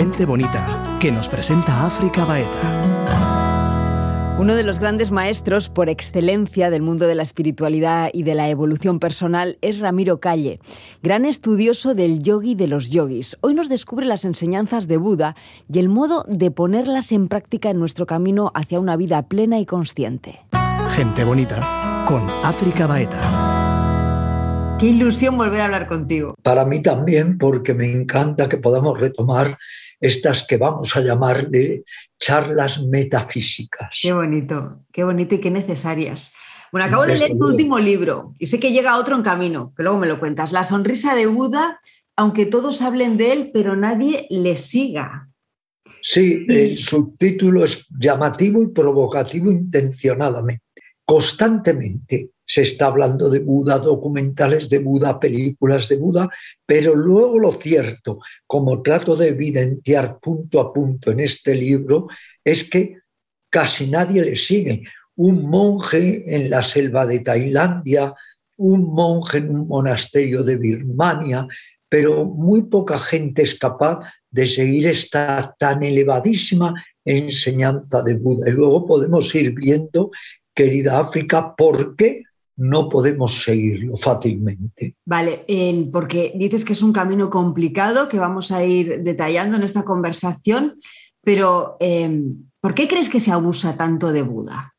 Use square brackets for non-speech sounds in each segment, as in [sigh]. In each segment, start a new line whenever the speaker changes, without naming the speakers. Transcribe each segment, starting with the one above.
Gente bonita, que nos presenta África Baeta.
Uno de los grandes maestros por excelencia del mundo de la espiritualidad y de la evolución personal es Ramiro Calle, gran estudioso del yogi de los yogis. Hoy nos descubre las enseñanzas de Buda y el modo de ponerlas en práctica en nuestro camino hacia una vida plena y consciente.
Gente bonita con África Baeta.
Qué ilusión volver a hablar contigo.
Para mí también, porque me encanta que podamos retomar estas que vamos a llamarle charlas metafísicas.
Qué bonito, qué bonito y qué necesarias. Bueno, acabo de leer tu último libro y sé que llega otro en camino, que luego me lo cuentas. La sonrisa de Buda, aunque todos hablen de él, pero nadie le siga.
Sí, el subtítulo es llamativo y provocativo intencionadamente. Constantemente se está hablando de Buda, documentales de Buda, películas de Buda, pero luego lo cierto, como trato de evidenciar punto a punto en este libro, es que casi nadie le sigue. Un monje en la selva de Tailandia, un monje en un monasterio de Birmania, pero muy poca gente es capaz de seguir esta tan elevadísima enseñanza de Buda. Y luego podemos ir viendo, querida África, por qué no podemos seguirlo fácilmente.
Vale, porque dices que es un camino complicado que vamos a ir detallando en esta conversación, pero em, ¿por qué crees que se abusa tanto de Buda?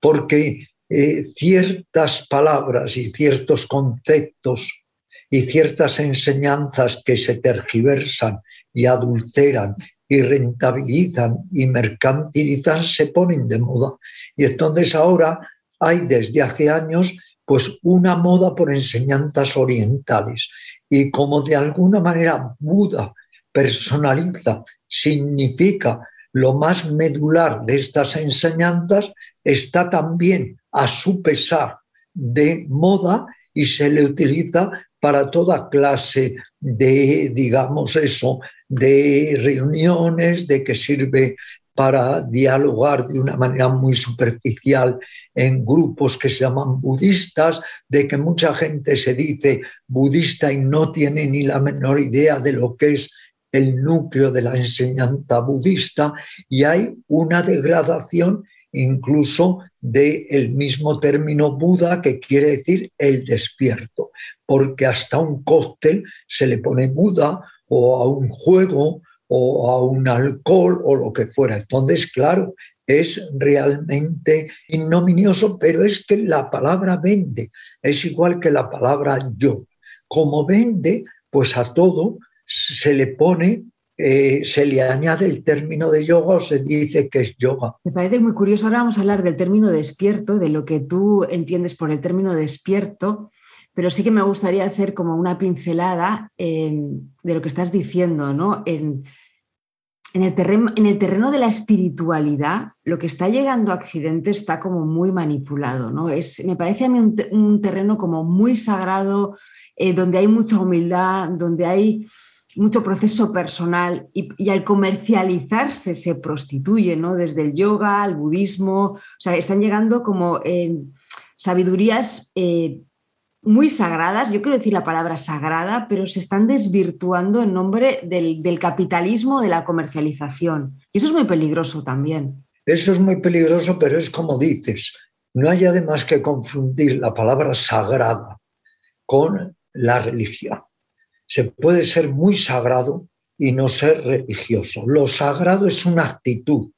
Porque eh, ciertas palabras y ciertos conceptos y ciertas enseñanzas que se tergiversan y adulteran y rentabilizan y mercantilizan se ponen de moda. Y entonces ahora hay desde hace años pues una moda por enseñanzas orientales. Y como de alguna manera Buda personaliza, significa lo más medular de estas enseñanzas, está también a su pesar de moda y se le utiliza para toda clase de, digamos eso, de reuniones, de que sirve para dialogar de una manera muy superficial en grupos que se llaman budistas, de que mucha gente se dice budista y no tiene ni la menor idea de lo que es el núcleo de la enseñanza budista y hay una degradación incluso del mismo término Buda que quiere decir el despierto, porque hasta un cóctel se le pone Buda o a un juego o a un alcohol o lo que fuera. Entonces, claro, es realmente ignominioso, pero es que la palabra vende, es igual que la palabra yo. Como vende, pues a todo se le pone, eh, se le añade el término de yoga o se dice que es yoga.
Me parece muy curioso. Ahora vamos a hablar del término despierto, de lo que tú entiendes por el término despierto pero sí que me gustaría hacer como una pincelada em, de lo que estás diciendo, ¿no? En, el terreno, de la espiritualidad, lo que está llegando a Occidente está como muy manipulado, ¿no? Es, me parece a mí un, terreno como muy sagrado, eh, donde hay mucha humildad, donde hay mucho proceso personal y, al comercializarse se prostituye, ¿no? Desde el yoga al budismo, o sea, están llegando como sabidurías eh, muy sagradas, yo quiero decir la palabra sagrada, pero se están desvirtuando en nombre del, capitalismo, de la comercialización. Y eso es muy peligroso también.
Eso es muy peligroso, pero es como dices, no hay además que confundir la palabra sagrada con la religión. Se puede ser muy sagrado y no ser religioso. Lo sagrado es una actitud,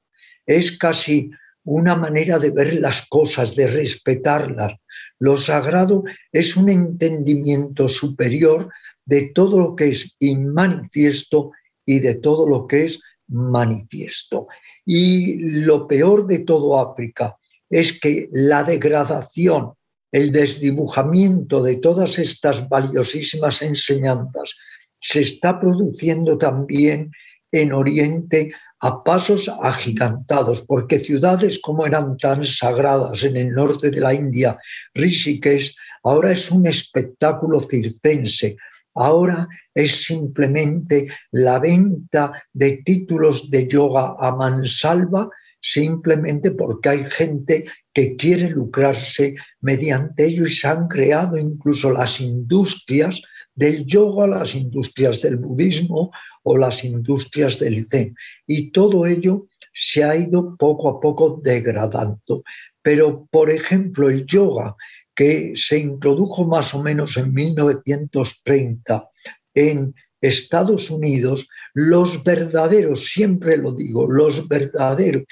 es casi una manera de ver las cosas, de respetarlas. Lo sagrado es un entendimiento superior de todo lo que es inmanifiesto y de todo lo que es manifiesto. Y lo peor de todo África es que la degradación, el desdibujamiento de todas estas valiosísimas enseñanzas se está produciendo también en Oriente a pasos agigantados, porque ciudades como eran tan sagradas en el norte de la India, Rishikesh, ahora es un espectáculo circense, ahora es simplemente la venta de títulos de yoga a mansalva, simplemente porque hay gente que quiere lucrarse mediante ello y se han creado incluso las industrias del yoga, las industrias del budismo o las industrias del zen. Y todo ello se ha ido poco a poco degradando. Pero, por ejemplo, el yoga, que se introdujo más o menos en 1930 en Estados Unidos, los verdaderos, siempre lo digo, los verdaderos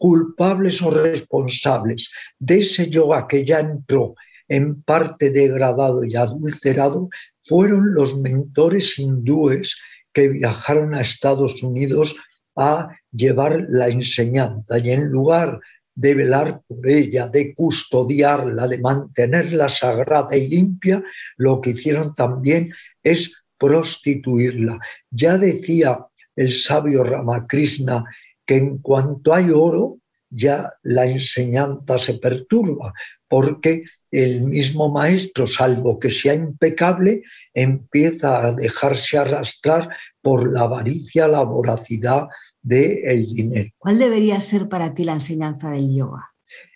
culpables o responsables de ese yoga que ya entró en parte degradado y adulterado fueron los mentores hindúes que viajaron a Estados Unidos a llevar la enseñanza y en lugar de velar por ella, de custodiarla, de mantenerla sagrada y limpia, lo que hicieron también es prostituirla. Ya decía el sabio Ramakrishna que en cuanto hay oro, ya la enseñanza se perturba, porque el mismo maestro, salvo que sea impecable, empieza a dejarse arrastrar por la avaricia, la voracidad del dinero.
¿Cuál debería ser para ti la enseñanza del yoga?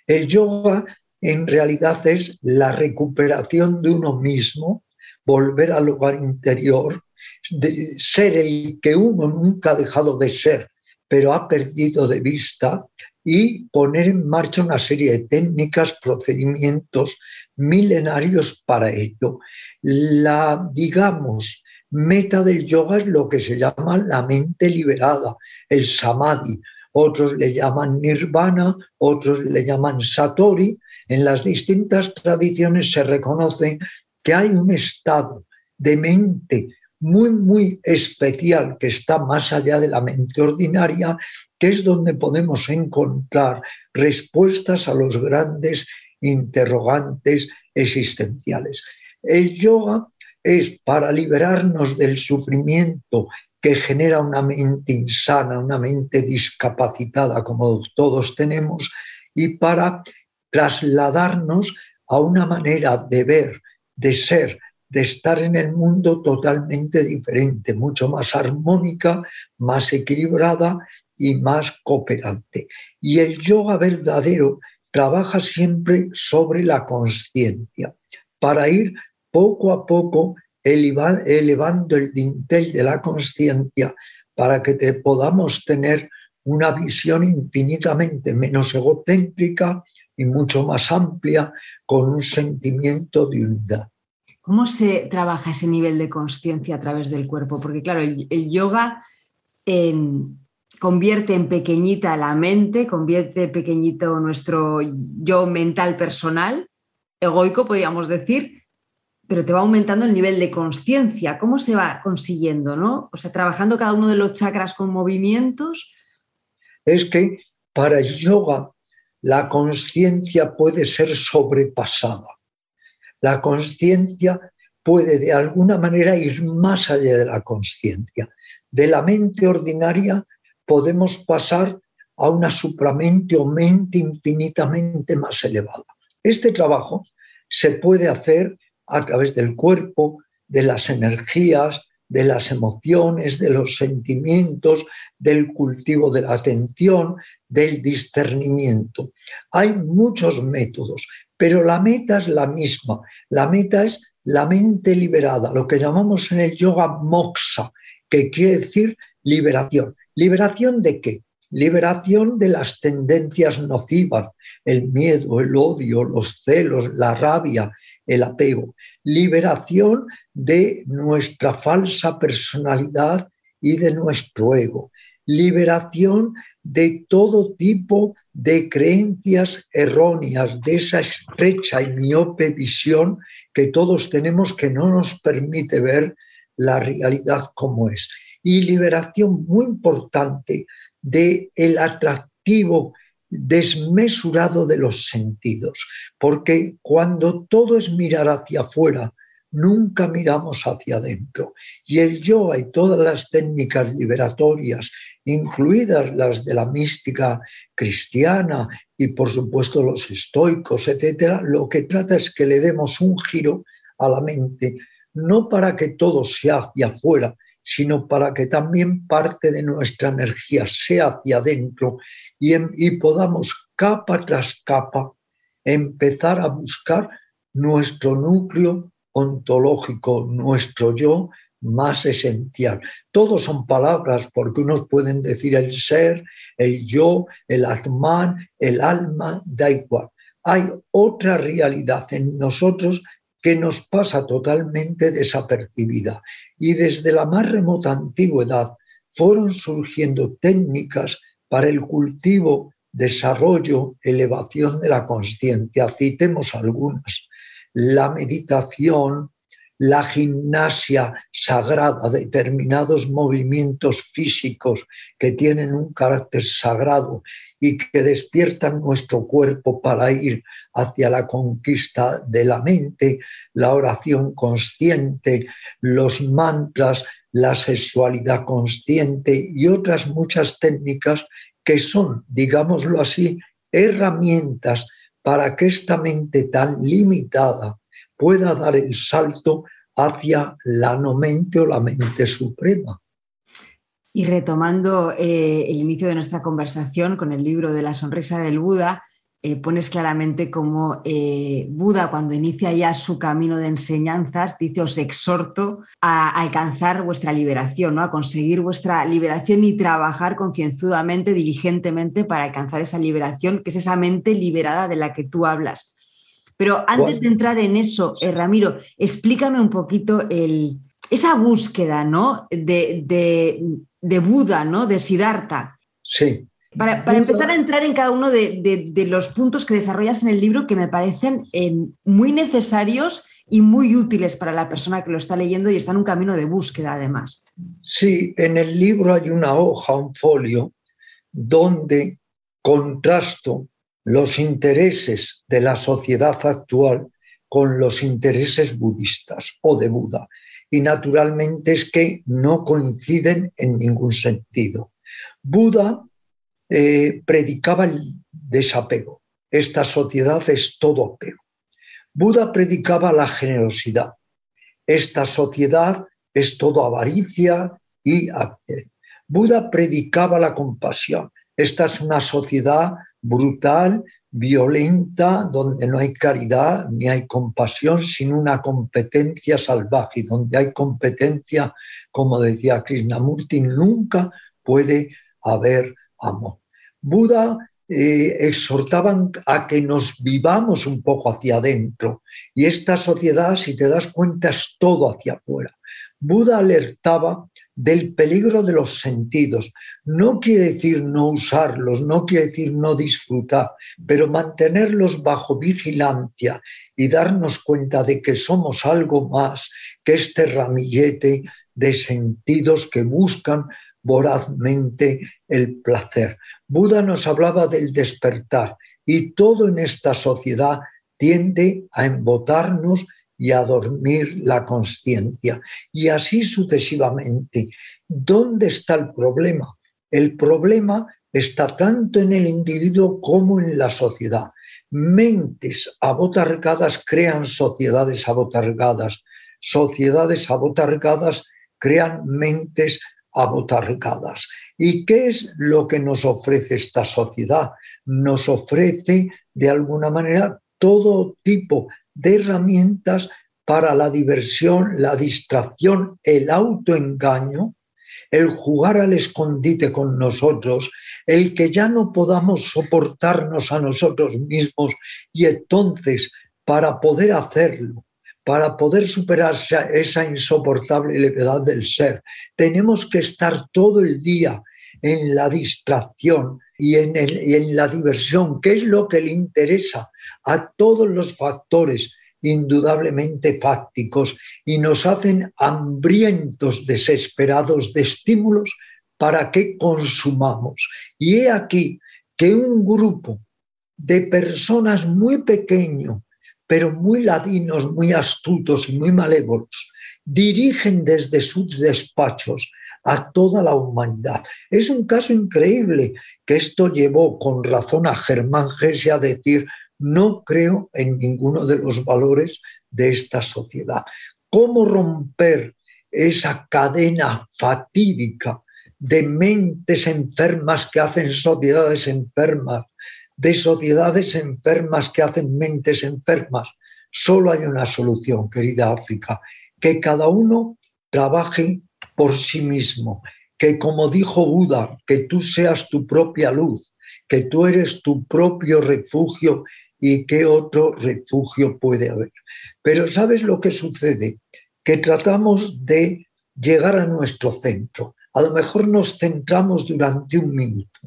El yoga en realidad es la recuperación de uno mismo, volver al lugar interior, de ser el que uno nunca ha dejado de ser, pero ha perdido de vista y poner en marcha una serie de técnicas, procedimientos milenarios para ello. La, digamos, meta del yoga es lo que se llama la mente liberada, el samadhi. Otros le llaman nirvana, otros le llaman satori. En las distintas tradiciones se reconoce que hay un estado de mente muy, muy especial que está más allá de la mente ordinaria, que es donde podemos encontrar respuestas a los grandes interrogantes existenciales. El yoga es para liberarnos del sufrimiento que genera una mente insana, una mente discapacitada como todos tenemos, y para trasladarnos a una manera de ver, de ser, de estar en el mundo totalmente diferente, mucho más armónica, más equilibrada y más cooperante. Y el yoga verdadero trabaja siempre sobre la conciencia para ir poco a poco elevando el dintel de la conciencia para que te podamos tener una visión infinitamente menos egocéntrica y mucho más amplia, con un sentimiento de unidad.
¿Cómo se trabaja ese nivel de conciencia a través del cuerpo? Porque claro, el, yoga convierte en pequeñita la mente, convierte pequeñito nuestro yo mental personal, egoico podríamos decir, pero te va aumentando el nivel de conciencia. ¿Cómo se va consiguiendo? ¿no? O sea, trabajando cada uno de los chakras con movimientos.
Es que para el yoga la conciencia puede ser sobrepasada la conciencia puede de alguna manera ir más allá de la conciencia. De la mente ordinaria podemos pasar a una supramente o mente infinitamente más elevada. Este trabajo se puede hacer a través del cuerpo, de las energías, de las emociones, de los sentimientos, del cultivo de la atención, del discernimiento. Hay muchos métodos, pero la meta es la misma. La meta es la mente liberada, lo que llamamos en el yoga moksha, que quiere decir liberación. ¿Liberación de qué? Liberación de las tendencias nocivas, el miedo, el odio, los celos, la rabia, el apego. Liberación de nuestra falsa personalidad y de nuestro ego. Liberación de todo tipo de creencias erróneas, de esa estrecha y miope visión que todos tenemos que no nos permite ver la realidad como es. Y liberación muy importante del el atractivo desmesurado de los sentidos, porque cuando todo es mirar hacia afuera, nunca miramos hacia adentro. Y el yoga y todas las técnicas liberatorias, incluidas las de la mística cristiana y por supuesto los estoicos, etcétera, lo que trata es que le demos un giro a la mente, no para que todo sea hacia afuera, sino para que también parte de nuestra energía sea hacia adentro y, y podamos capa tras capa empezar a buscar nuestro núcleo ontológico, nuestro yo más esencial. Todos son palabras porque unos pueden decir el ser, el yo, el atman, el alma, da igual. Hay otra realidad en nosotros que nos pasa totalmente desapercibida. Y desde la más remota antigüedad fueron surgiendo técnicas para el cultivo, desarrollo, elevación de la conciencia. Citemos algunas. La meditación, la gimnasia sagrada, determinados movimientos físicos que tienen un carácter sagrado y que despiertan nuestro cuerpo para ir hacia la conquista de la mente, la oración consciente, los mantras, la sexualidad consciente y otras muchas técnicas que son, digámoslo así, herramientas para que esta mente tan limitada pueda dar el salto hacia la no mente o la mente suprema.
Y retomando eh, el inicio de nuestra conversación con el libro de la sonrisa del Buda, eh, pones claramente como eh, Buda cuando inicia ya su camino de enseñanzas, dice, os exhorto a, alcanzar vuestra liberación, ¿no? a conseguir vuestra liberación y trabajar concienzudamente, diligentemente para alcanzar esa liberación, que es esa mente liberada de la que tú hablas. Pero antes de entrar en eso, eh, Ramiro, explícame un poquito el, esa búsqueda ¿no? de, Buda, ¿no? de Siddhartha.
Sí.
Para, empezar a entrar en cada uno de, los puntos que desarrollas en el libro que me parecen eh, muy necesarios y muy útiles para la persona que lo está leyendo y está en un camino de búsqueda además.
Sí, en el libro hay una hoja, un folio, donde contrasto los intereses de la sociedad actual con los intereses budistas o de Buda. Y naturalmente es que no coinciden en ningún sentido. Buda eh, predicaba el desapego. Esta sociedad es todo apego. Buda predicaba la generosidad. Esta sociedad es todo avaricia y Buda predicaba la compasión. Esta es una sociedad brutal, violenta, donde no hay caridad ni hay compasión, sino una competencia salvaje. Donde hay competencia, como decía Krishnamurti, nunca puede haber amor. Buda eh, exhortaban a que nos vivamos un poco hacia adentro y esta sociedad, si te das cuenta, es todo hacia afuera. Buda alertaba del peligro de los sentidos. No quiere decir no usarlos, no quiere decir no disfrutar, pero mantenerlos bajo vigilancia y darnos cuenta de que somos algo más que este ramillete de sentidos que buscan vorazmente el placer. Buda nos hablaba del despertar y todo en esta sociedad tiende a embotarnos y a dormir la conciencia. Y así sucesivamente. ¿Dónde está el problema? El problema está tanto en el individuo como en la sociedad. Mentes abotargadas crean sociedades abotargadas. Sociedades abotargadas crean mentes abotargadas. ¿Y qué es lo que nos ofrece esta sociedad? Nos ofrece, de alguna manera, todo tipo de herramientas para la diversión, la distracción, el autoengaño, el jugar al escondite con nosotros, el que ya no podamos soportarnos a nosotros mismos y entonces para poder hacerlo, para poder superar esa insoportable levedad del ser, tenemos que estar todo el día en la distracción y en, en la diversión, que es lo que le interesa a todos los factores indudablemente fácticos y nos hacen hambrientos, desesperados de estímulos para que consumamos. Y he aquí que un grupo de personas muy pequeño, pero muy ladinos, muy astutos y muy malévolos, dirigen desde sus despachos a toda la humanidad. Es un caso increíble que esto llevó con razón a Germán Gese a decir, no creo en ninguno de los valores de esta sociedad. ¿Cómo romper esa cadena fatídica de mentes enfermas que hacen sociedades enfermas de sociedades enfermas que hacen mentes enfermas. Solo hay una solución, querida África, que cada uno trabaje por sí mismo, que como dijo Buda, que tú seas tu propia luz, que tú eres tu propio refugio y qué otro refugio puede haber. Pero ¿sabes lo que sucede? Que tratamos de llegar a nuestro centro. A lo mejor nos centramos durante un minuto,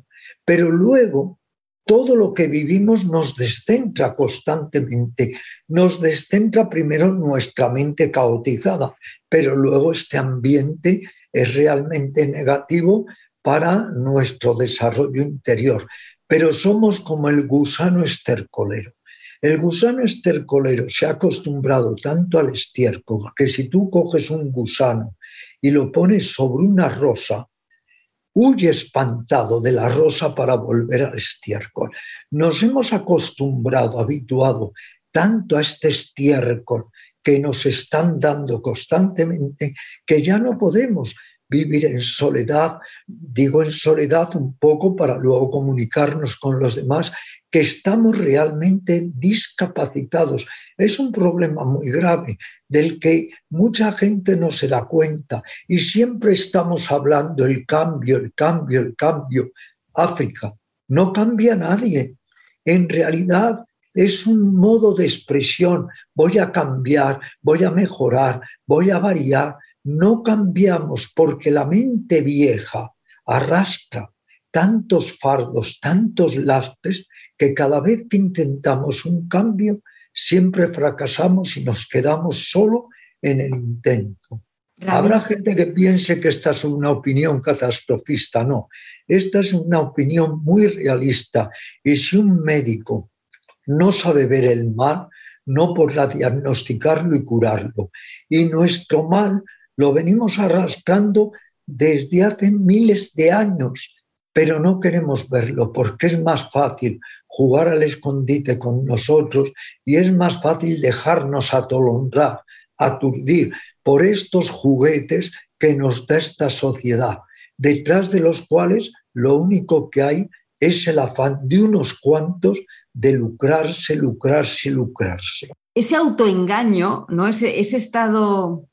pero luego todo lo que vivimos nos descentra constantemente. Nos descentra primero nuestra mente caotizada, pero luego este ambiente es realmente negativo para nuestro desarrollo interior. Pero somos como el gusano estercolero. El gusano estercolero se ha acostumbrado tanto al estiércol que si tú coges un gusano y lo pones sobre una rosa, huye espantado de la rosa para volver al estiércol. Nos hemos acostumbrado, habituado tanto a este estiércol que nos están dando constantemente que ya no podemos vivir en soledad, digo en soledad un poco para luego comunicarnos con los demás, que estamos realmente discapacitados. Es un problema muy grave del que mucha gente no se da cuenta y siempre estamos hablando el cambio, el cambio, el cambio. África, no cambia nadie. En realidad es un modo de expresión. Voy a cambiar, voy a mejorar, voy a variar no cambiamos porque la mente vieja arrastra tantos fardos, tantos lastres, que cada vez que intentamos un cambio, siempre fracasamos y nos quedamos solo en el intento. Habrá gente que piense que esta es una opinión catastrofista, no. Esta es una opinión muy realista. Y si un médico no sabe ver el mal, no podrá diagnosticarlo y curarlo. Y nuestro mal lo venimos arrastrando desde hace miles de años, pero no queremos verlo porque es más fácil jugar al escondite con nosotros y es más fácil dejarnos atolondrar, aturdir por estos juguetes que nos da esta sociedad, detrás de los cuales lo único que hay es el afán de unos cuantos de lucrarse, lucrarse, lucrarse.
Ese autoengaño, ¿no? ese, ese estado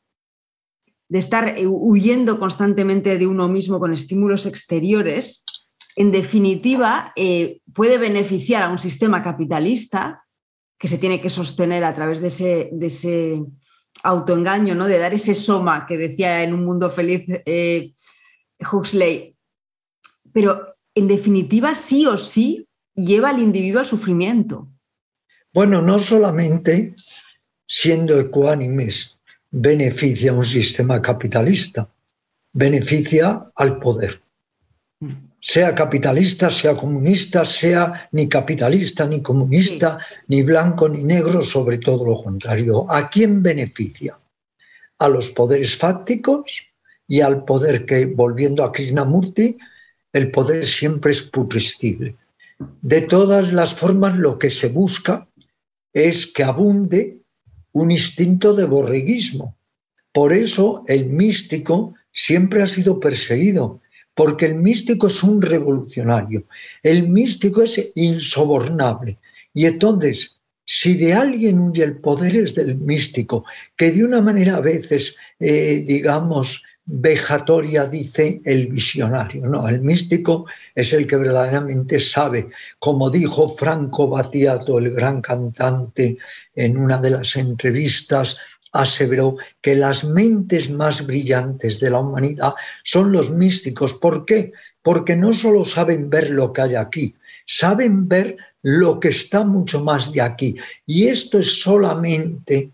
de estar eh, huyendo constantemente de uno mismo con estímulos exteriores, en definitiva, eh, puede beneficiar a un sistema capitalista que se tiene que sostener a través de ese, autoengaño, ¿no? de dar ese soma que decía en un mundo feliz eh, Huxley. Pero en definitiva, sí o sí, lleva al individuo al sufrimiento.
Bueno, no solamente siendo ecuánimes, beneficia a un sistema capitalista, beneficia al poder. Sea capitalista, sea comunista, sea ni capitalista, ni comunista, ni blanco, ni negro, sobre todo lo contrario. ¿A quién beneficia? A los poderes fácticos y al poder que, volviendo a Krishnamurti, el poder siempre es putrescible. De todas las formas, lo que se busca es que abunde un instinto de borreguismo. Por eso el místico siempre ha sido perseguido, porque el místico es un revolucionario, el místico es insobornable. Y entonces, si de alguien huye el poder es del místico, que de una manera a veces, eh, digamos, vejatoria dice el visionario. No, el místico es el que verdaderamente sabe, como dijo Franco Battiato, el gran cantante, en una de las entrevistas, aseveró que las mentes más brillantes de la humanidad son los místicos. ¿Por qué? Porque no solo saben ver lo que hay aquí, saben ver lo que está mucho más de aquí. Y esto es solamente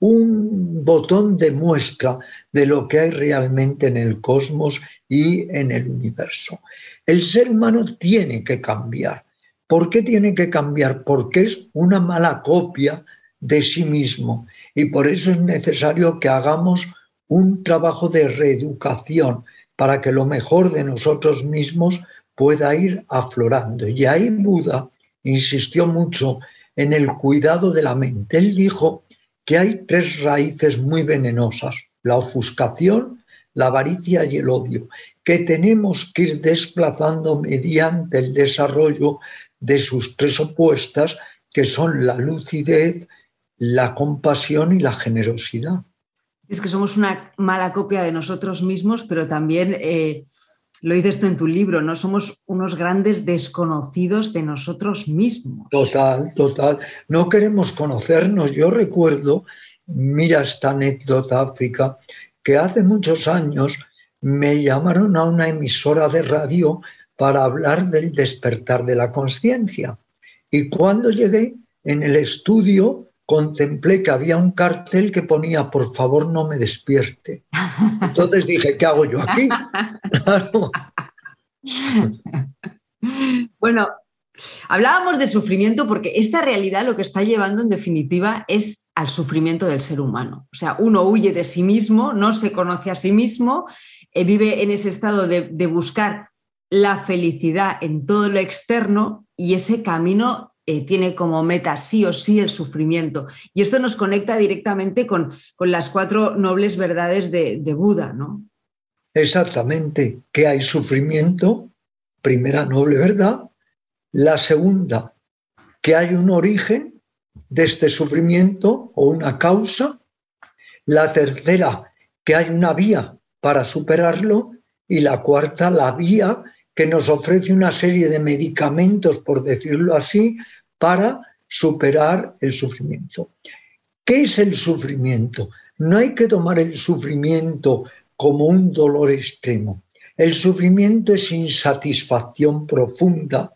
un botón de muestra de lo que hay realmente en el cosmos y en el universo. El ser humano tiene que cambiar. ¿Por qué tiene que cambiar? Porque es una mala copia de sí mismo y por eso es necesario que hagamos un trabajo de reeducación para que lo mejor de nosotros mismos pueda ir aflorando. Y ahí Buda insistió mucho en el cuidado de la mente. Él dijo que hay tres raíces muy venenosas, la ofuscación, la avaricia y el odio, que tenemos que ir desplazando mediante el desarrollo de sus tres opuestas, que son la lucidez, la compasión y la generosidad.
Es que somos una mala copia de nosotros mismos, pero también eh, lo dices tú en tu libro, ¿no? Somos unos grandes desconocidos de nosotros mismos.
Total, total. No queremos conocernos. Yo recuerdo, mira esta anécdota, África, que hace muchos años me llamaron a una emisora de radio para hablar del despertar de la conciencia. Y cuando llegué en el estudio, contemplé que había un cartel que ponía, por favor, no me despierte. Entonces dije, ¿qué hago yo aquí?
Bueno, hablábamos de sufrimiento porque esta realidad lo que está llevando en definitiva es al sufrimiento del ser humano. O sea, uno huye de sí mismo, no se conoce a sí mismo, eh, vive en ese estado de buscar la felicidad en todo lo externo y ese camino eh, tiene como meta sí o sí el sufrimiento. Y esto nos conecta directamente con, con las cuatro nobles verdades de, de, Buda, ¿no?
Exactamente, que hay sufrimiento, primera noble verdad. La segunda, que hay un origen de este sufrimiento o una causa. La tercera, que hay una vía para superarlo. Y la cuarta, la vía que nos ofrece una serie de medicamentos, por decirlo así, para superar el sufrimiento. ¿Qué es el sufrimiento? No hay que tomar el sufrimiento como un dolor extremo. El sufrimiento es insatisfacción profunda.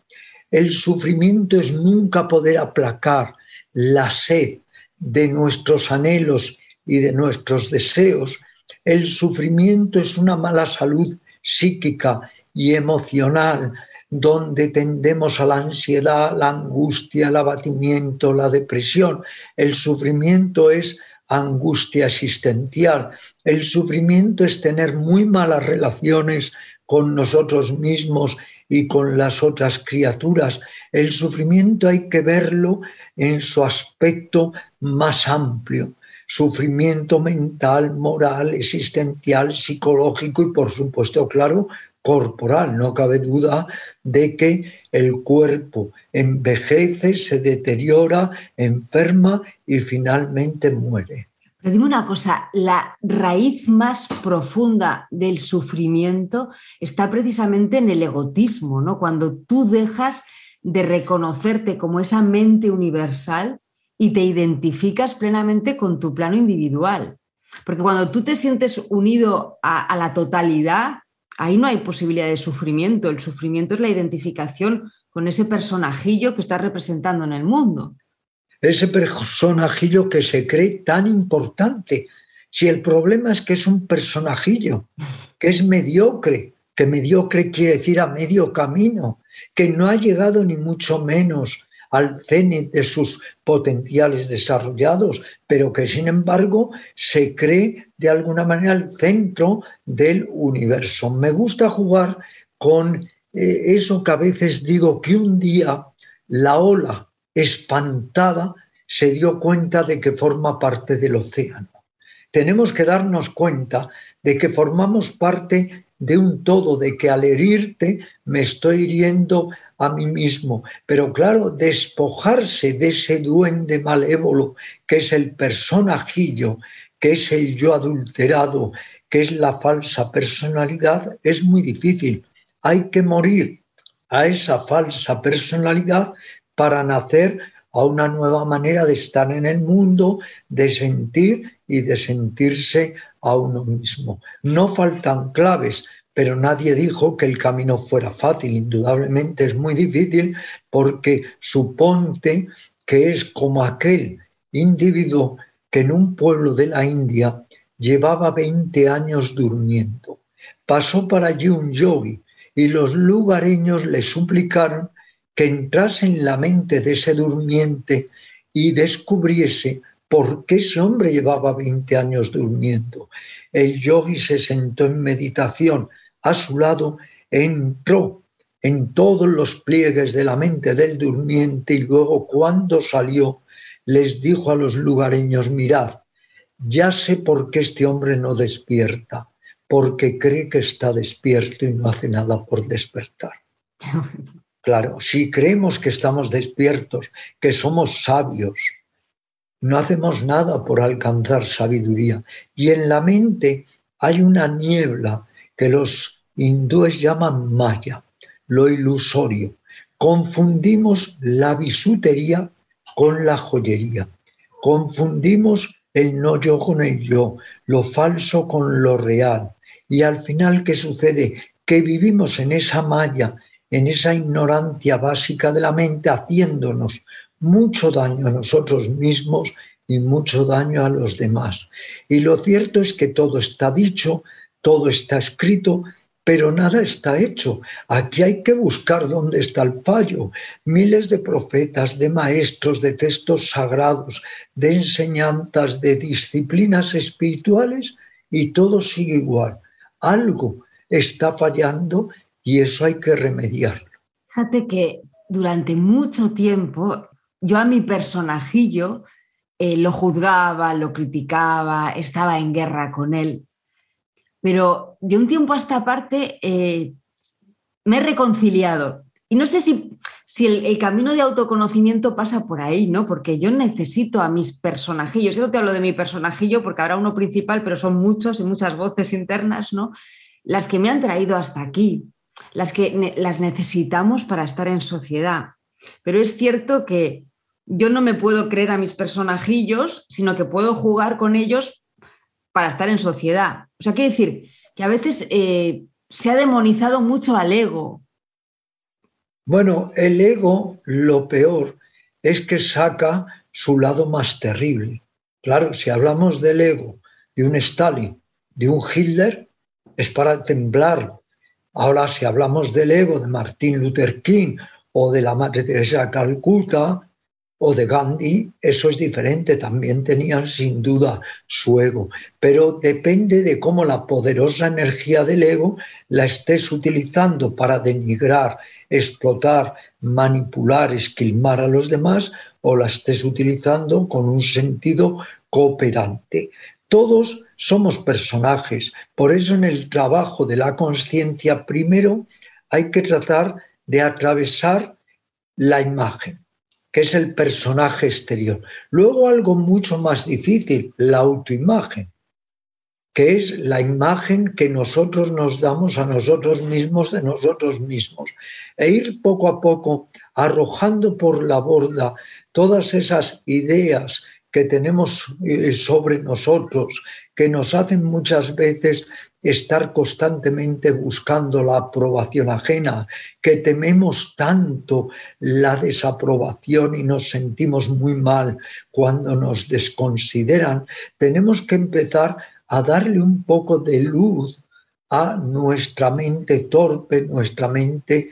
El sufrimiento es nunca poder aplacar la sed de nuestros anhelos y de nuestros deseos. El sufrimiento es una mala salud psíquica y emocional, donde tendemos a la ansiedad, la angustia, el abatimiento, la depresión. El sufrimiento es angustia existencial. El sufrimiento es tener muy malas relaciones con nosotros mismos y con las otras criaturas. El sufrimiento hay que verlo en su aspecto más amplio. Sufrimiento mental, moral, existencial, psicológico y, por supuesto, claro, corporal. No cabe duda de que el cuerpo envejece, se deteriora, enferma y finalmente muere.
Pero dime una cosa, la raíz más profunda del sufrimiento está precisamente en el egotismo, ¿no? Cuando tú dejas de reconocerte como esa mente universal y te identificas plenamente con tu plano individual. Porque cuando tú te sientes unido a, a la totalidad, ahí no hay posibilidad de sufrimiento. El sufrimiento es la identificación con ese personajillo que está representando en el mundo.
Ese personajillo que se cree tan importante. Si el problema es que es un personajillo, que es mediocre, que mediocre quiere decir a medio camino, que no ha llegado ni mucho menos al cenit de sus potenciales desarrollados, pero que sin embargo se cree de alguna manera el centro del universo. Me gusta jugar con eh, eso que a veces digo que un día la ola espantada se dio cuenta de que forma parte del océano. Tenemos que darnos cuenta de que formamos parte de un todo, de que al herirte me estoy hiriendo a mí mismo. Pero claro, despojarse de ese duende malévolo que es el personajillo, que es el yo adulterado, que es la falsa personalidad, es muy difícil. Hay que morir a esa falsa personalidad para nacer a una nueva manera de estar en el mundo, de sentir y de sentirse a uno mismo. No faltan claves, pero nadie dijo que el camino fuera fácil. Indudablemente es muy difícil porque suponte que es como aquel individuo que en un pueblo de la India llevaba 20 años durmiendo. Pasó para allí un yogi y los lugareños le suplicaron que entrase en la mente de ese durmiente y descubriese por qué ese hombre llevaba 20 años durmiendo. El yogi se sentó en meditación, a su lado, entró en todos los pliegues de la mente del durmiente y luego cuando salió les dijo a los lugareños, mirad, ya sé por qué este hombre no despierta, porque cree que está despierto y no hace nada por despertar. [laughs] Claro, si creemos que estamos despiertos, que somos sabios, no hacemos nada por alcanzar sabiduría. Y en la mente hay una niebla que los hindúes llaman maya, lo ilusorio. Confundimos la bisutería con la joyería. Confundimos el no yo con el yo, lo falso con lo real. Y al final, ¿qué sucede? Que vivimos en esa malla, en esa ignorancia básica de la mente, haciéndonos mucho daño a nosotros mismos y mucho daño a los demás. Y lo cierto es que todo está dicho, todo está escrito, pero nada está hecho. Aquí hay que buscar dónde está el fallo. Miles de profetas, de maestros, de textos sagrados, de enseñanzas, de disciplinas espirituales y todo sigue igual. Algo está fallando y eso hay que remediarlo.
Fíjate que durante mucho tiempo yo a mi personajillo eh, lo juzgaba, lo criticaba, estaba en guerra con él. Pero de un tiempo a esta parte eh, me he reconciliado. Y no sé si, si el, camino de autoconocimiento pasa por ahí, ¿no? Porque yo necesito a mis personajillos. Yo te hablo de mi personajillo porque habrá uno principal, pero son muchos y muchas voces internas, ¿no? Las que me han traído hasta aquí las que las necesitamos para estar en sociedad. Pero es cierto que yo no me puedo creer a mis personajillos, sino que puedo jugar con ellos para estar en sociedad. O sea, quiere decir que a veces eh, se ha demonizado mucho al ego.
Bueno, el ego, lo peor, es que saca su lado más terrible. Claro, si hablamos del ego de un Stalin, de un Hitler, es para temblar, Ahora, si hablamos del ego de Martin Luther King o de la Madre Teresa de Calcuta o de Gandhi, eso es diferente, también tenían sin duda su ego, pero depende de cómo la poderosa energía del ego la estés utilizando para denigrar, explotar, manipular, esquilmar a los demás o la estés utilizando con un sentido cooperante. Todos somos personajes. Por eso en el trabajo de la conciencia primero hay que tratar de atravesar la imagen, que es el personaje exterior. Luego algo mucho más difícil, la autoimagen, que es la imagen que nosotros nos damos a nosotros mismos de nosotros mismos. E ir poco a poco arrojando por la borda todas esas ideas que tenemos eh, sobre nosotros, que nos hacen muchas veces estar constantemente buscando la aprobación ajena, que tememos tanto la desaprobación y nos sentimos muy mal cuando nos desconsideran, tenemos que empezar a darle un poco de luz a nuestra mente torpe, nuestra mente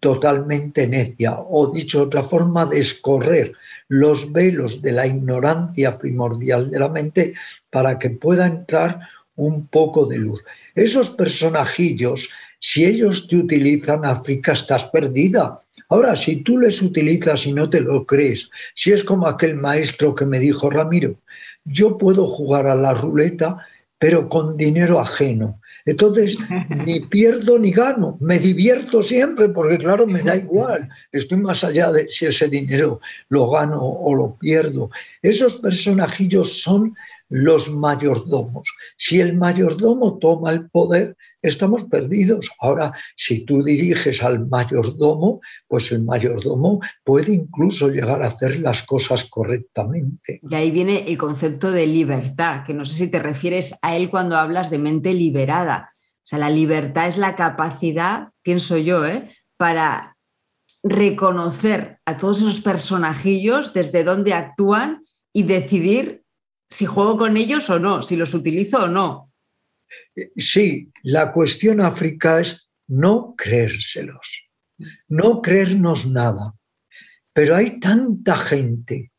totalmente necia, o dicho otra forma, de escorrer los velos de la ignorancia primordial de la mente para que pueda entrar un poco de luz. Esos personajillos, si ellos te utilizan, África, estás perdida. Ahora, si tú les utilizas y no te lo crees, si es como aquel maestro que me dijo, Ramiro, yo puedo jugar a la ruleta, pero con dinero ajeno. Entonces, [laughs] ni pierdo ni gano, me divierto siempre porque claro, me da igual, estoy más allá de si ese dinero lo gano o lo pierdo. Esos personajillos son los mayordomos. Si el mayordomo toma el poder, estamos perdidos. Ahora, si tú diriges al mayordomo, pues el mayordomo puede incluso llegar a hacer las cosas correctamente.
Y ahí viene el concepto de libertad, que no sé si te refieres a él cuando hablas de mente liberada. O sea, la libertad es la capacidad, pienso yo, ¿eh? para reconocer a todos esos personajillos desde dónde actúan y decidir si juego con ellos o no, si los utilizo o no.
Sí, la cuestión África es no creérselos, no creernos nada. Pero hay tanta gente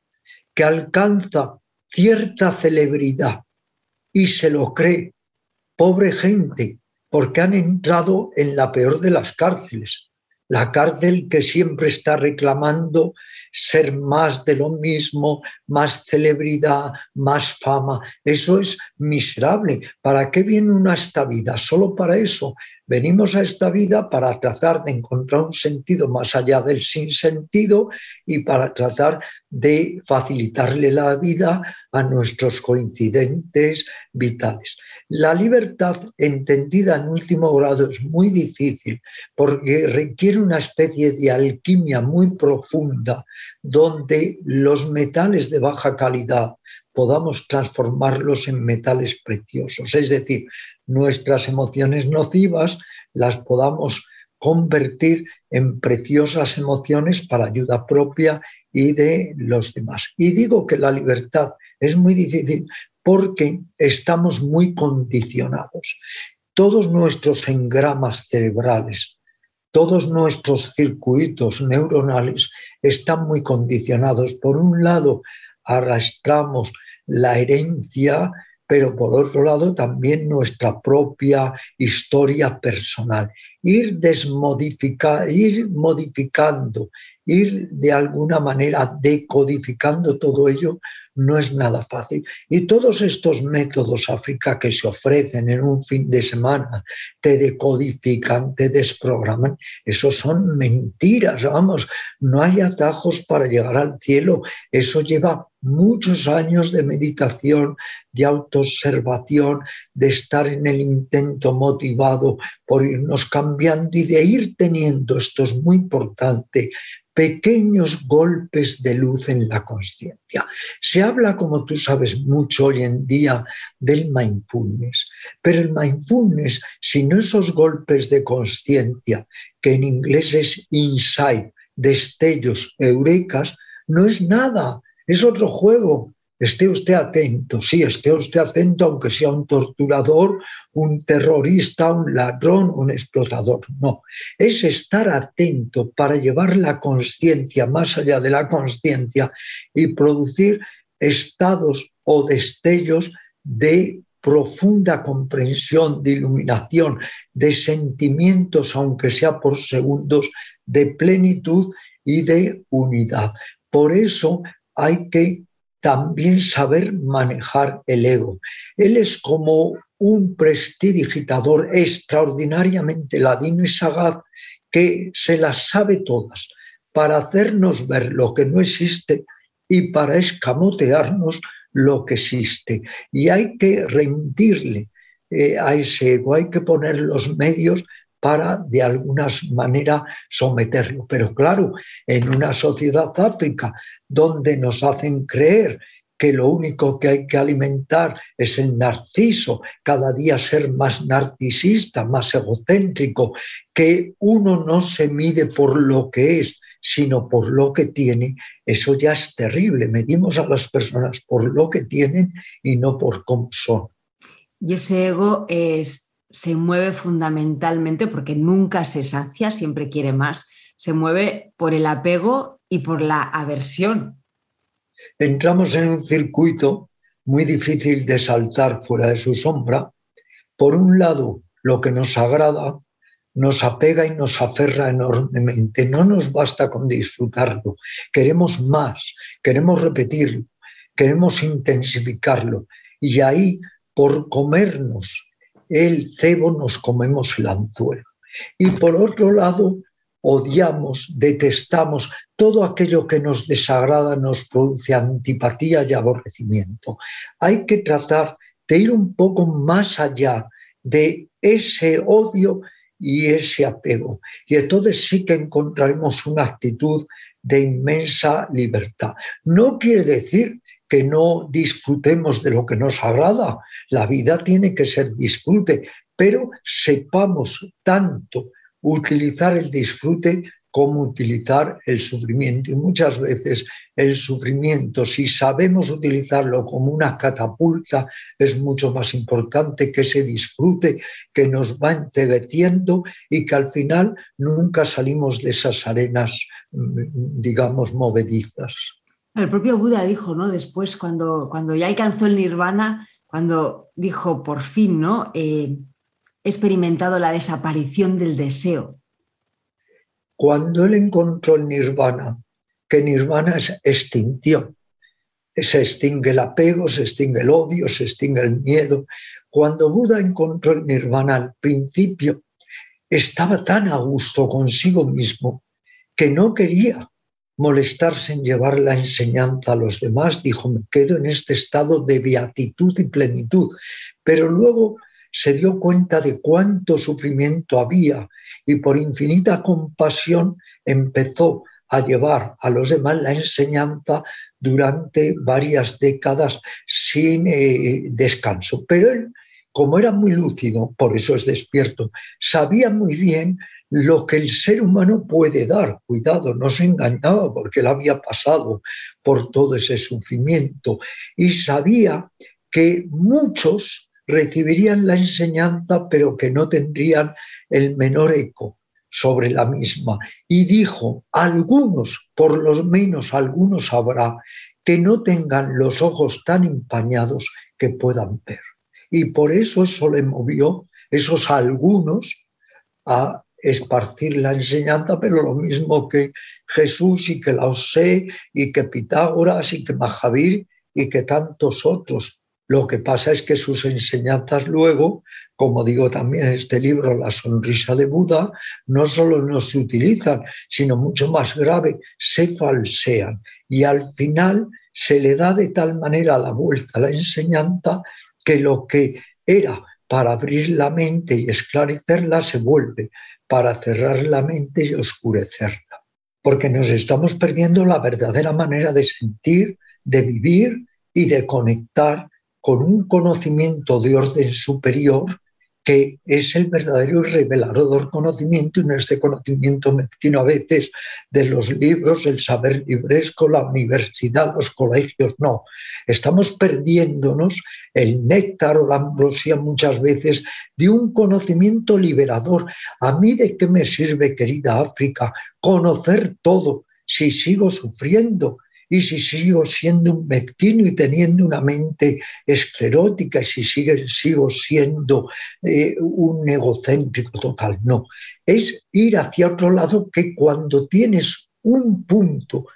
que alcanza cierta celebridad y se lo cree. Pobre gente, porque han entrado en la peor de las cárceles, la cárcel que siempre está reclamando ser más de lo mismo, más celebridad, más fama. Eso es miserable. ¿Para qué viene una esta vida? Solo para eso. Venimos a esta vida para tratar de encontrar un sentido más allá del sinsentido y para tratar de facilitarle la vida a nuestros coincidentes vitales. La libertad entendida en último grado es muy difícil porque requiere una especie de alquimia muy profunda donde los metales de baja calidad podamos transformarlos en metales preciosos, es decir, nuestras emociones nocivas las podamos convertir en preciosas emociones para ayuda propia y de los demás. Y digo que la libertad es muy difícil porque estamos muy condicionados. Todos nuestros engramas cerebrales, todos nuestros circuitos neuronales están muy condicionados. Por un lado, arrastramos la herencia, pero por otro lado también nuestra propia historia personal. Ir, desmodificar, ir modificando, ir de alguna manera decodificando todo ello no es nada fácil. Y todos estos métodos, África, que se ofrecen en un fin de semana, te decodifican, te desprograman, eso son mentiras, vamos, no hay atajos para llegar al cielo, eso lleva muchos años de meditación, de autoobservación, de estar en el intento motivado por irnos cambiando y de ir teniendo, esto es muy importante, pequeños golpes de luz en la conciencia. Se habla, como tú sabes, mucho hoy en día del mindfulness, pero el mindfulness, sin esos golpes de conciencia, que en inglés es insight, destellos, eurecas, no es nada, es otro juego, Esté usted atento, sí, esté usted atento aunque sea un torturador, un terrorista, un ladrón, un explotador. No, es estar atento para llevar la conciencia más allá de la conciencia y producir estados o destellos de profunda comprensión, de iluminación, de sentimientos, aunque sea por segundos, de plenitud y de unidad. Por eso hay que también saber manejar el ego. Él es como un prestidigitador extraordinariamente ladino y sagaz que se las sabe todas para hacernos ver lo que no existe y para escamotearnos lo que existe. Y hay que rendirle eh, a ese ego, hay que poner los medios para de alguna manera someterlo. Pero claro, en una sociedad áfrica donde nos hacen creer que lo único que hay que alimentar es el narciso, cada día ser más narcisista, más egocéntrico, que uno no se mide por lo que es, sino por lo que tiene, eso ya es terrible. Medimos a las personas por lo que tienen y no por cómo son.
Y ese ego es se mueve fundamentalmente porque nunca se sacia, siempre quiere más, se mueve por el apego y por la aversión.
Entramos en un circuito muy difícil de saltar fuera de su sombra. Por un lado, lo que nos agrada nos apega y nos aferra enormemente. No nos basta con disfrutarlo. Queremos más, queremos repetirlo, queremos intensificarlo. Y ahí, por comernos el cebo nos comemos el anzuelo. Y por otro lado, odiamos, detestamos todo aquello que nos desagrada, nos produce antipatía y aborrecimiento. Hay que tratar de ir un poco más allá de ese odio y ese apego. Y entonces sí que encontraremos una actitud de inmensa libertad. No quiere decir que no disfrutemos de lo que nos agrada. La vida tiene que ser disfrute, pero sepamos tanto utilizar el disfrute como utilizar el sufrimiento. Y muchas veces el sufrimiento, si sabemos utilizarlo como una catapulta, es mucho más importante que ese disfrute que nos va encegueciendo y que al final nunca salimos de esas arenas, mm, digamos, movedizas.
El propio Buda dijo, ¿no? Después, cuando, cuando ya alcanzó el nirvana, cuando dijo, por fin, ¿no? Eh, he experimentado la desaparición del deseo.
Cuando él encontró el nirvana, que nirvana es extinción, se extingue el apego, se extingue el odio, se extingue el miedo. Cuando Buda encontró el nirvana al principio, estaba tan a gusto consigo mismo que no quería molestarse en llevar la enseñanza a los demás, dijo, me quedo en este estado de beatitud y plenitud. Pero luego se dio cuenta de cuánto sufrimiento había y por infinita compasión empezó a llevar a los demás la enseñanza durante varias décadas sin eh, descanso. Pero él, como era muy lúcido, por eso es despierto, sabía muy bien lo que el ser humano puede dar. Cuidado, no se engañaba porque él había pasado por todo ese sufrimiento y sabía que muchos recibirían la enseñanza pero que no tendrían el menor eco sobre la misma. Y dijo, algunos, por lo menos algunos habrá, que no tengan los ojos tan empañados que puedan ver. Y por eso eso le movió, esos algunos, a esparcir la enseñanza, pero lo mismo que Jesús y que Laosé y que Pitágoras y que Mahavir y que tantos otros. Lo que pasa es que sus enseñanzas luego, como digo también en este libro, La sonrisa de Buda, no solo no se utilizan, sino mucho más grave, se falsean. Y al final se le da de tal manera la vuelta a la enseñanza que lo que era para abrir la mente y esclarecerla se vuelve para cerrar la mente y oscurecerla. Porque nos estamos perdiendo la verdadera manera de sentir, de vivir y de conectar con un conocimiento de orden superior que es el verdadero y revelador conocimiento, y no este conocimiento mezquino a veces de los libros, el saber libresco, la universidad, los colegios, no. Estamos perdiéndonos el néctar o la ambrosia muchas veces de un conocimiento liberador. ¿A mí de qué me sirve, querida África, conocer todo si sigo sufriendo? Y si sigo siendo un mezquino y teniendo una mente esclerótica y si sigo siendo eh, un egocéntrico total. No, es ir hacia otro lado que cuando tienes un punto,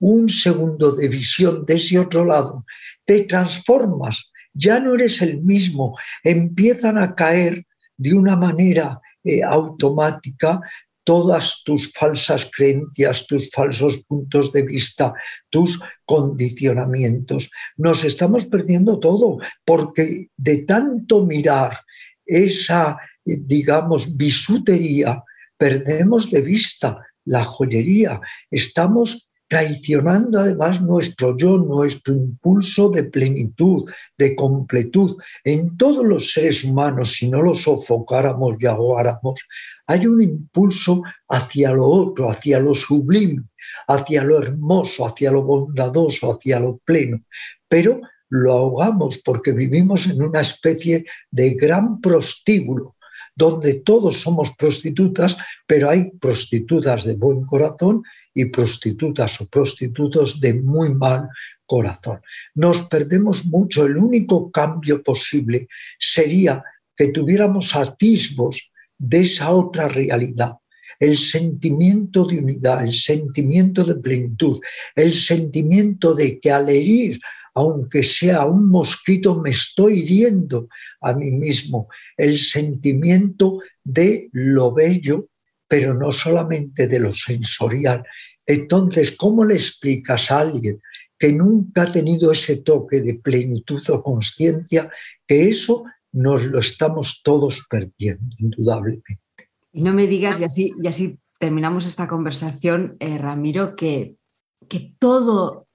un segundo de visión de ese otro lado, te transformas, ya no eres el mismo, empiezan a caer de una manera eh, automática todas tus falsas creencias, tus falsos puntos de vista, tus condicionamientos. Nos estamos perdiendo todo porque de tanto mirar esa, digamos, bisutería, perdemos de vista la joyería. Estamos traicionando además nuestro yo, nuestro impulso de plenitud, de completud. En todos los seres humanos, si no los sofocáramos y ahogáramos, hay un impulso hacia lo otro, hacia lo sublime, hacia lo hermoso, hacia lo bondadoso, hacia lo pleno. Pero lo ahogamos porque vivimos en una especie de gran prostíbulo donde todos somos prostitutas, pero hay prostitutas de buen corazón y prostitutas o prostitutos de muy mal corazón. Nos perdemos mucho. El único cambio posible sería que tuviéramos atisbos de esa otra realidad, el sentimiento de unidad, el sentimiento de plenitud, el sentimiento de que al herir, aunque sea un mosquito, me estoy hiriendo a mí mismo, el sentimiento de lo bello pero no solamente de lo sensorial. Entonces, ¿cómo le explicas a alguien que nunca ha tenido ese toque de plenitud o conciencia que eso nos lo estamos todos perdiendo, indudablemente?
Y no me digas, y así, y así terminamos esta conversación, eh, Ramiro, que, que todo,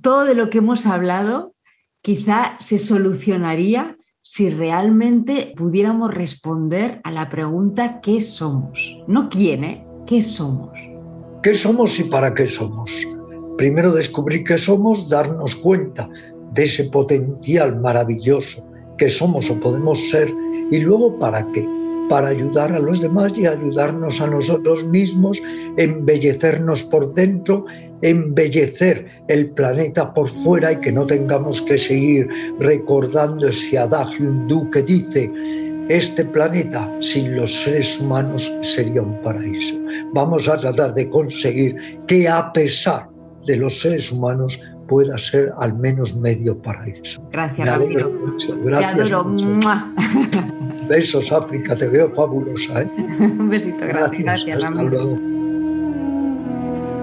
todo de lo que hemos hablado quizá se solucionaría si realmente pudiéramos responder a la pregunta ¿qué somos? No quién, ¿eh? ¿Qué somos?
¿Qué somos y para qué somos? Primero descubrir qué somos, darnos cuenta de ese potencial maravilloso que somos o podemos ser y luego para qué para ayudar a los demás y ayudarnos a nosotros mismos, embellecernos por dentro, embellecer el planeta por fuera y que no tengamos que seguir recordando ese adagio hindú que dice, este planeta sin los seres humanos sería un paraíso. Vamos a tratar de conseguir que a pesar de los seres humanos pueda ser al menos medio paraíso.
Gracias, Ramiro. Te adoro.
Besos, África, te veo fabulosa. ¿eh? [laughs]
Un besito, gracias.
Gracias, hasta luego.